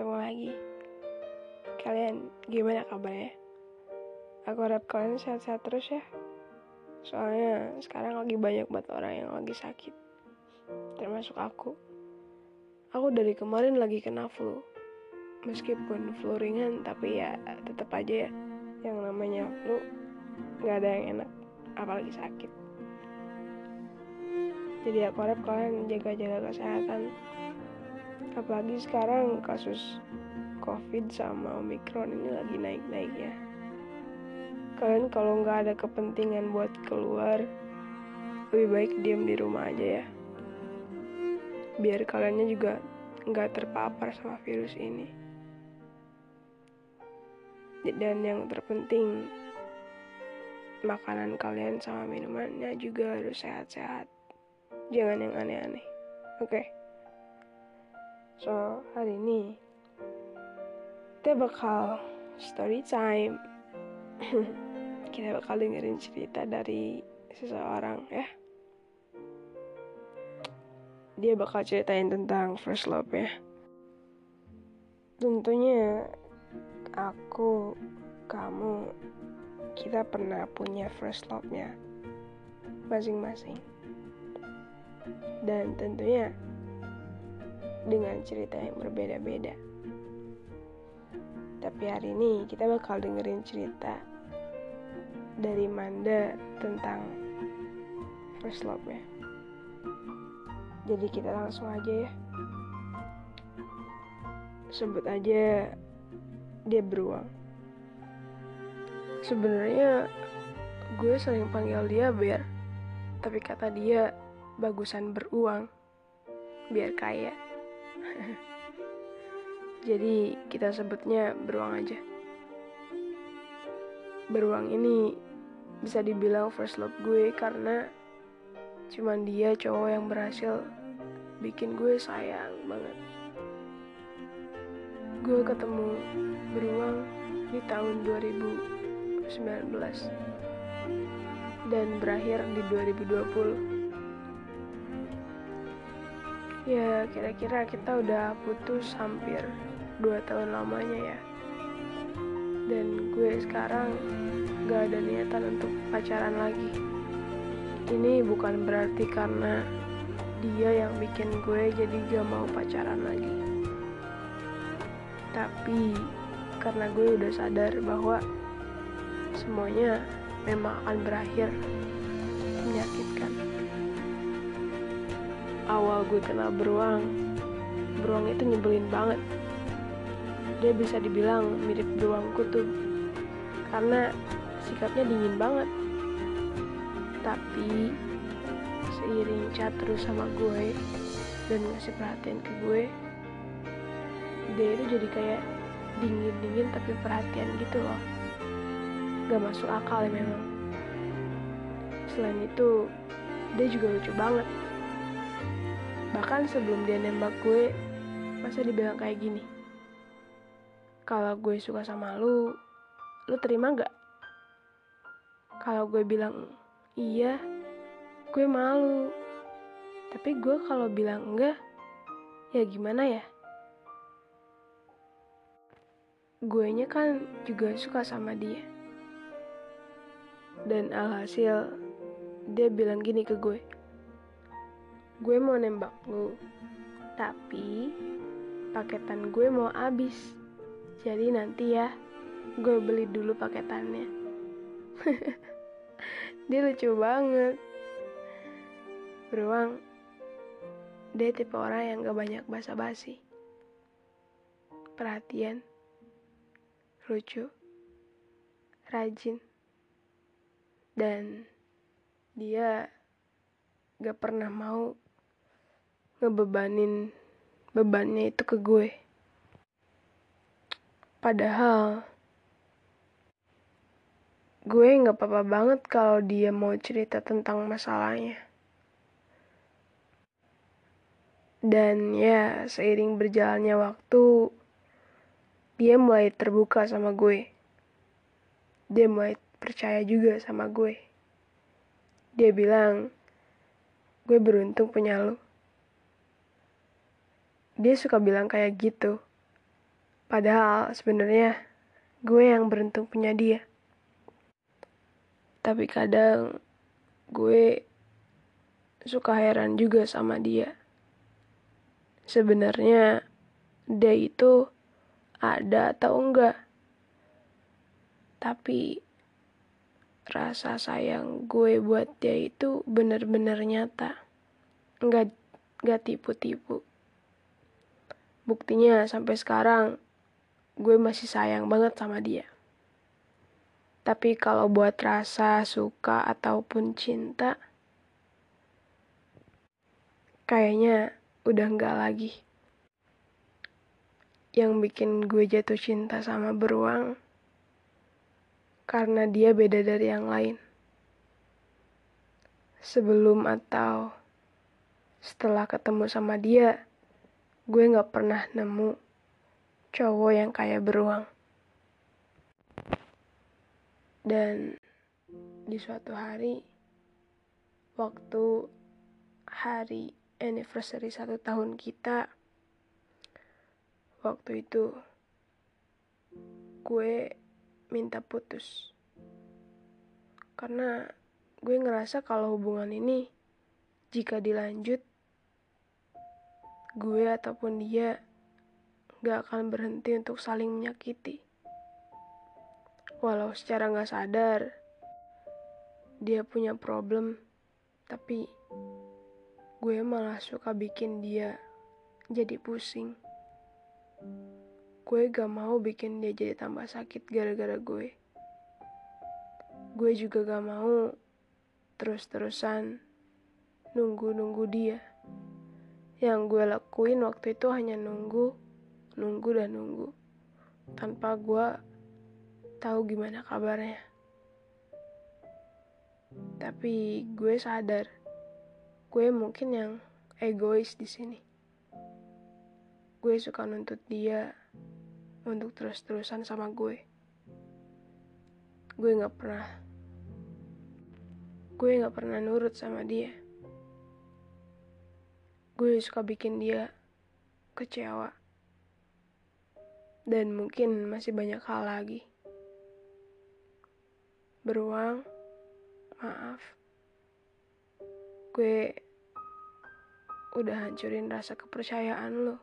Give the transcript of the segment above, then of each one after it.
ketemu lagi. Kalian gimana kabarnya? Aku harap kalian sehat-sehat terus ya. Soalnya sekarang lagi banyak banget orang yang lagi sakit. Termasuk aku. Aku dari kemarin lagi kena flu. Meskipun flu ringan, tapi ya tetap aja ya. Yang namanya flu nggak ada yang enak, apalagi sakit. Jadi aku harap kalian jaga-jaga kesehatan. Apalagi sekarang kasus COVID sama Omicron ini lagi naik-naik ya. Kalian kalau nggak ada kepentingan buat keluar, lebih baik diam di rumah aja ya. Biar kaliannya juga nggak terpapar sama virus ini. Dan yang terpenting, makanan kalian sama minumannya juga harus sehat-sehat. Jangan yang aneh-aneh. Oke. Okay? So, hari ini kita bakal story time. kita bakal dengerin cerita dari seseorang ya. Dia bakal ceritain tentang first love ya. Tentunya aku, kamu, kita pernah punya first love-nya masing-masing. Dan tentunya dengan cerita yang berbeda-beda. Tapi hari ini kita bakal dengerin cerita dari Manda tentang first love-nya. Jadi kita langsung aja ya. Sebut aja dia beruang. Sebenarnya gue sering panggil dia Ber, tapi kata dia bagusan beruang biar kaya. Jadi kita sebutnya beruang aja. Beruang ini bisa dibilang first love gue karena cuman dia cowok yang berhasil bikin gue sayang banget. Gue ketemu beruang di tahun 2019 dan berakhir di 2020 ya kira-kira kita udah putus hampir dua tahun lamanya ya. Dan gue sekarang gak ada niatan untuk pacaran lagi. Ini bukan berarti karena dia yang bikin gue jadi gak mau pacaran lagi. Tapi karena gue udah sadar bahwa semuanya memang akan berakhir awal gue kenal beruang beruang itu nyebelin banget. Dia bisa dibilang mirip beruang kutub karena sikapnya dingin banget. Tapi seiring chat terus sama gue dan ngasih perhatian ke gue dia itu jadi kayak dingin-dingin tapi perhatian gitu loh. Gak masuk akal ya memang. Selain itu dia juga lucu banget Bahkan sebelum dia nembak gue, masa dibilang kayak gini. Kalau gue suka sama lu, lu terima gak? Kalau gue bilang iya, gue malu. Tapi gue kalau bilang enggak, ya gimana ya? Gue nya kan juga suka sama dia. Dan alhasil, dia bilang gini ke gue gue mau nembak lu. Tapi paketan gue mau habis. Jadi nanti ya gue beli dulu paketannya. Dia lucu banget. Beruang dia tipe orang yang gak banyak basa-basi. Perhatian lucu rajin. Dan dia gak pernah mau ngebebanin bebannya itu ke gue. Padahal gue nggak apa-apa banget kalau dia mau cerita tentang masalahnya. Dan ya, seiring berjalannya waktu, dia mulai terbuka sama gue. Dia mulai percaya juga sama gue. Dia bilang, gue beruntung punya lo dia suka bilang kayak gitu Padahal sebenarnya gue yang beruntung punya dia. Tapi kadang gue suka heran juga sama dia. Sebenarnya dia itu ada atau enggak. Tapi rasa sayang gue buat dia itu bener-bener nyata. Enggak, enggak tipu-tipu. Buktinya sampai sekarang gue masih sayang banget sama dia. Tapi kalau buat rasa suka ataupun cinta, kayaknya udah enggak lagi. Yang bikin gue jatuh cinta sama beruang, karena dia beda dari yang lain. Sebelum atau setelah ketemu sama dia, gue gak pernah nemu cowok yang kayak beruang. Dan di suatu hari, waktu hari anniversary satu tahun kita, waktu itu gue minta putus. Karena gue ngerasa kalau hubungan ini jika dilanjut, gue ataupun dia gak akan berhenti untuk saling menyakiti. Walau secara gak sadar, dia punya problem, tapi gue malah suka bikin dia jadi pusing. Gue gak mau bikin dia jadi tambah sakit gara-gara gue. Gue juga gak mau terus-terusan nunggu-nunggu dia. Yang gue lakuin waktu itu hanya nunggu nunggu dan nunggu tanpa gue tahu gimana kabarnya. Tapi gue sadar, gue mungkin yang egois di sini. Gue suka nuntut dia untuk terus-terusan sama gue. Gue nggak pernah, gue nggak pernah nurut sama dia. Gue suka bikin dia kecewa dan mungkin masih banyak hal lagi. Beruang, maaf. Gue udah hancurin rasa kepercayaan lo.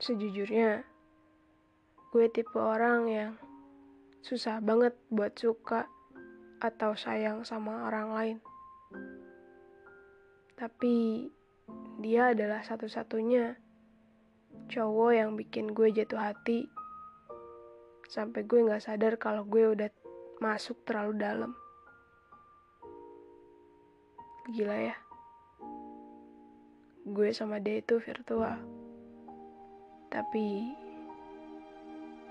Sejujurnya, gue tipe orang yang susah banget buat suka atau sayang sama orang lain. Tapi dia adalah satu-satunya cowok yang bikin gue jatuh hati. Sampai gue nggak sadar kalau gue udah masuk terlalu dalam. Gila ya. Gue sama dia itu virtual. Tapi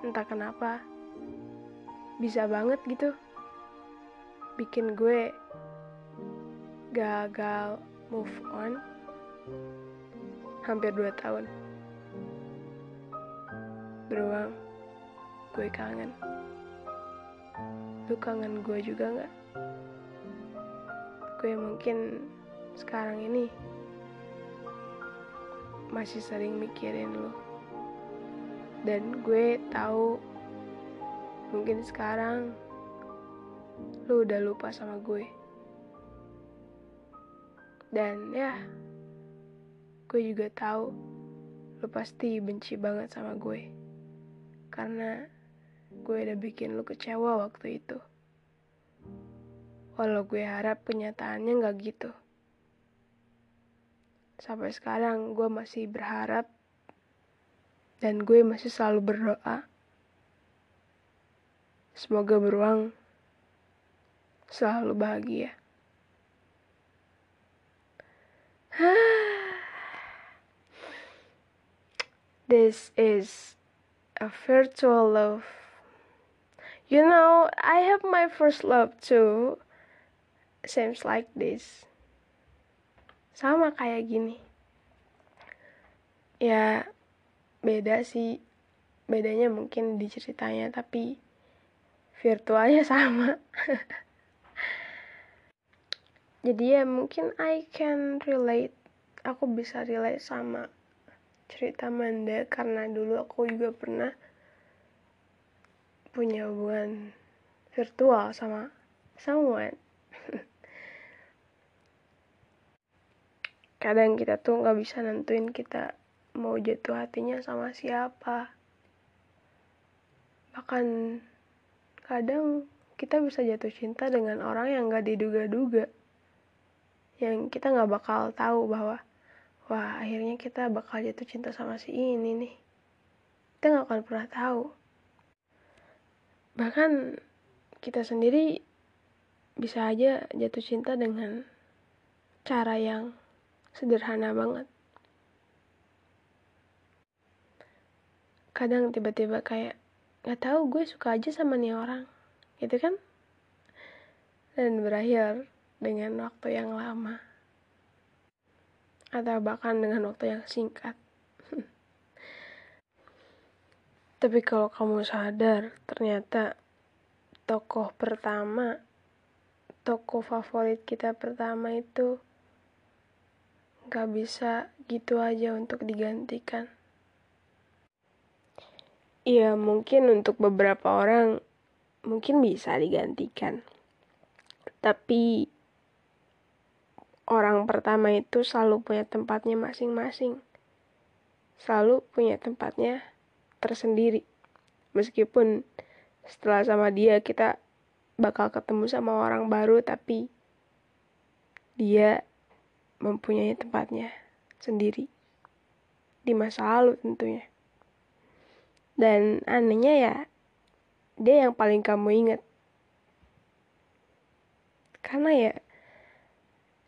entah kenapa bisa banget gitu. Bikin gue gagal move on hampir 2 tahun. Beruang gue kangen. Lu kangen gue juga nggak? Gue mungkin sekarang ini masih sering mikirin lu. Dan gue tahu mungkin sekarang lu udah lupa sama gue dan ya gue juga tahu lu pasti benci banget sama gue karena gue udah bikin lu kecewa waktu itu. Walau gue harap kenyataannya gak gitu. Sampai sekarang gue masih berharap dan gue masih selalu berdoa. Semoga beruang selalu bahagia. This is a virtual love. You know, I have my first love too. Seems like this. Sama kayak gini. Ya, beda sih. Bedanya mungkin di ceritanya, tapi virtualnya sama. Jadi ya mungkin I can relate. Aku bisa relate sama cerita Manda karena dulu aku juga pernah punya hubungan virtual sama someone. Kadang kita tuh nggak bisa nentuin kita mau jatuh hatinya sama siapa. Bahkan kadang kita bisa jatuh cinta dengan orang yang gak diduga-duga yang kita gak bakal tahu bahwa wah akhirnya kita bakal jatuh cinta sama si ini nih. Kita gak akan pernah tahu. Bahkan kita sendiri bisa aja jatuh cinta dengan cara yang sederhana banget. Kadang tiba-tiba kayak nggak tahu gue suka aja sama nih orang gitu kan? Dan berakhir dengan waktu yang lama. Atau bahkan dengan waktu yang singkat. Tapi kalau kamu sadar ternyata tokoh pertama tokoh favorit kita pertama itu gak bisa gitu aja untuk digantikan. Iya mungkin untuk beberapa orang mungkin bisa digantikan. Tapi orang pertama itu selalu punya tempatnya masing-masing. Selalu punya tempatnya tersendiri. Meskipun setelah sama dia kita bakal ketemu sama orang baru tapi dia mempunyai tempatnya sendiri di masa lalu tentunya. Dan anehnya ya dia yang paling kamu ingat karena ya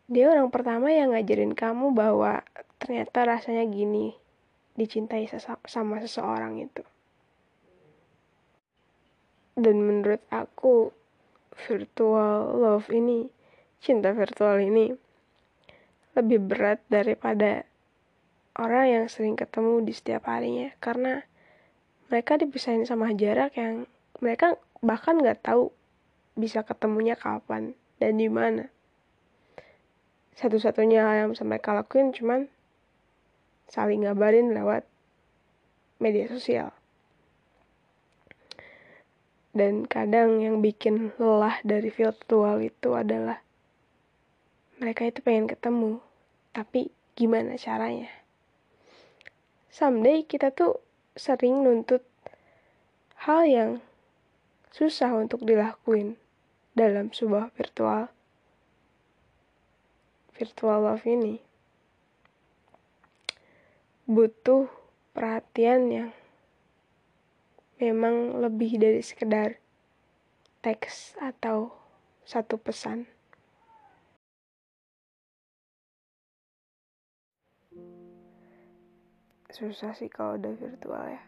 dia orang pertama yang ngajarin kamu bahwa ternyata rasanya gini dicintai sama seseorang itu dan menurut aku virtual love ini cinta virtual ini lebih berat daripada orang yang sering ketemu di setiap harinya karena mereka dipisahin sama jarak yang mereka bahkan nggak tahu bisa ketemunya kapan dan di mana. Satu-satunya hal yang bisa mereka lakuin cuman saling ngabarin lewat media sosial. Dan kadang yang bikin lelah dari virtual itu adalah mereka itu pengen ketemu, tapi gimana caranya? Someday kita tuh sering nuntut hal yang susah untuk dilakuin dalam sebuah virtual virtual love ini butuh perhatian yang memang lebih dari sekedar teks atau satu pesan. Susah sih kalau udah virtual ya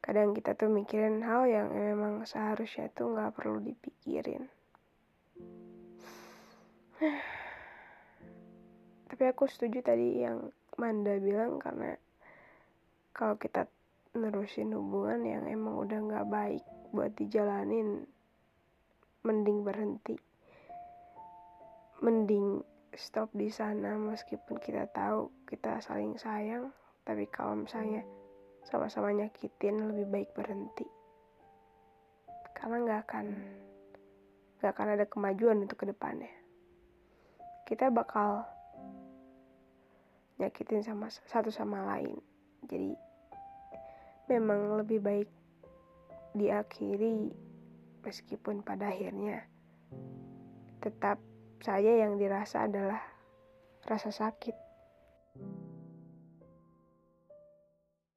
kadang kita tuh mikirin hal yang memang seharusnya tuh nggak perlu dipikirin tapi aku setuju tadi yang Manda bilang karena kalau kita nerusin hubungan yang emang udah nggak baik buat dijalanin mending berhenti. Mending stop di sana meskipun kita tahu kita saling sayang tapi kalau misalnya sama-sama nyakitin lebih baik berhenti. Karena nggak akan nggak akan ada kemajuan untuk ke depannya kita bakal nyakitin sama satu sama lain jadi memang lebih baik diakhiri meskipun pada akhirnya tetap saya yang dirasa adalah rasa sakit.